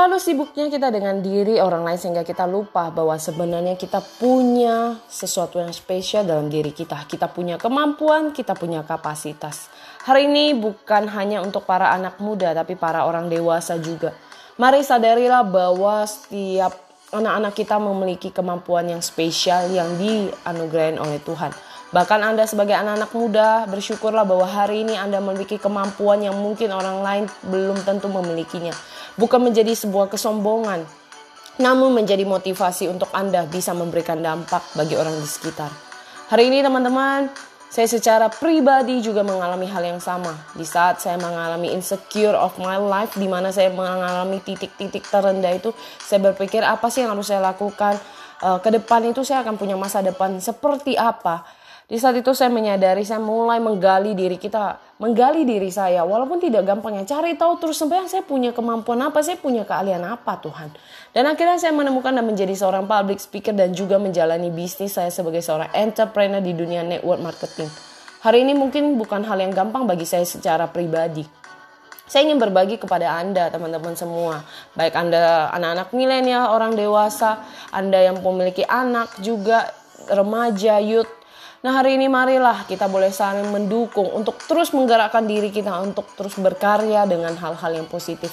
Terlalu sibuknya kita dengan diri orang lain sehingga kita lupa bahwa sebenarnya kita punya sesuatu yang spesial dalam diri kita. Kita punya kemampuan, kita punya kapasitas. Hari ini bukan hanya untuk para anak muda tapi para orang dewasa juga. Mari sadarilah bahwa setiap anak-anak kita memiliki kemampuan yang spesial yang dianugerahi oleh Tuhan. Bahkan Anda sebagai anak-anak muda bersyukurlah bahwa hari ini Anda memiliki kemampuan yang mungkin orang lain belum tentu memilikinya bukan menjadi sebuah kesombongan, namun menjadi motivasi untuk Anda bisa memberikan dampak bagi orang di sekitar. Hari ini teman-teman, saya secara pribadi juga mengalami hal yang sama. Di saat saya mengalami insecure of my life, di mana saya mengalami titik-titik terendah itu, saya berpikir apa sih yang harus saya lakukan? Uh, ke depan itu saya akan punya masa depan seperti apa? Di saat itu saya menyadari saya mulai menggali diri kita, menggali diri saya. Walaupun tidak gampang ya, cari tahu terus sebenarnya saya punya kemampuan apa, saya punya keahlian apa Tuhan. Dan akhirnya saya menemukan dan menjadi seorang public speaker dan juga menjalani bisnis saya sebagai seorang entrepreneur di dunia network marketing. Hari ini mungkin bukan hal yang gampang bagi saya secara pribadi. Saya ingin berbagi kepada Anda, teman-teman semua. Baik Anda anak-anak milenial, orang dewasa, Anda yang memiliki anak juga, remaja, youth, Nah hari ini marilah kita boleh saling mendukung untuk terus menggerakkan diri kita untuk terus berkarya dengan hal-hal yang positif.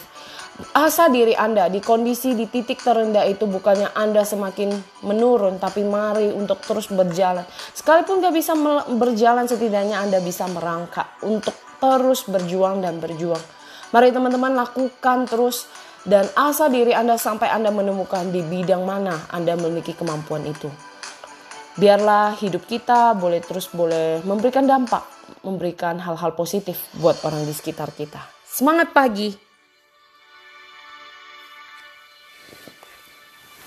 Asa diri Anda di kondisi di titik terendah itu bukannya Anda semakin menurun tapi mari untuk terus berjalan. Sekalipun gak bisa berjalan setidaknya Anda bisa merangkak untuk terus berjuang dan berjuang. Mari teman-teman lakukan terus dan asa diri Anda sampai Anda menemukan di bidang mana Anda memiliki kemampuan itu biarlah hidup kita boleh terus boleh memberikan dampak, memberikan hal-hal positif buat orang di sekitar kita. Semangat pagi!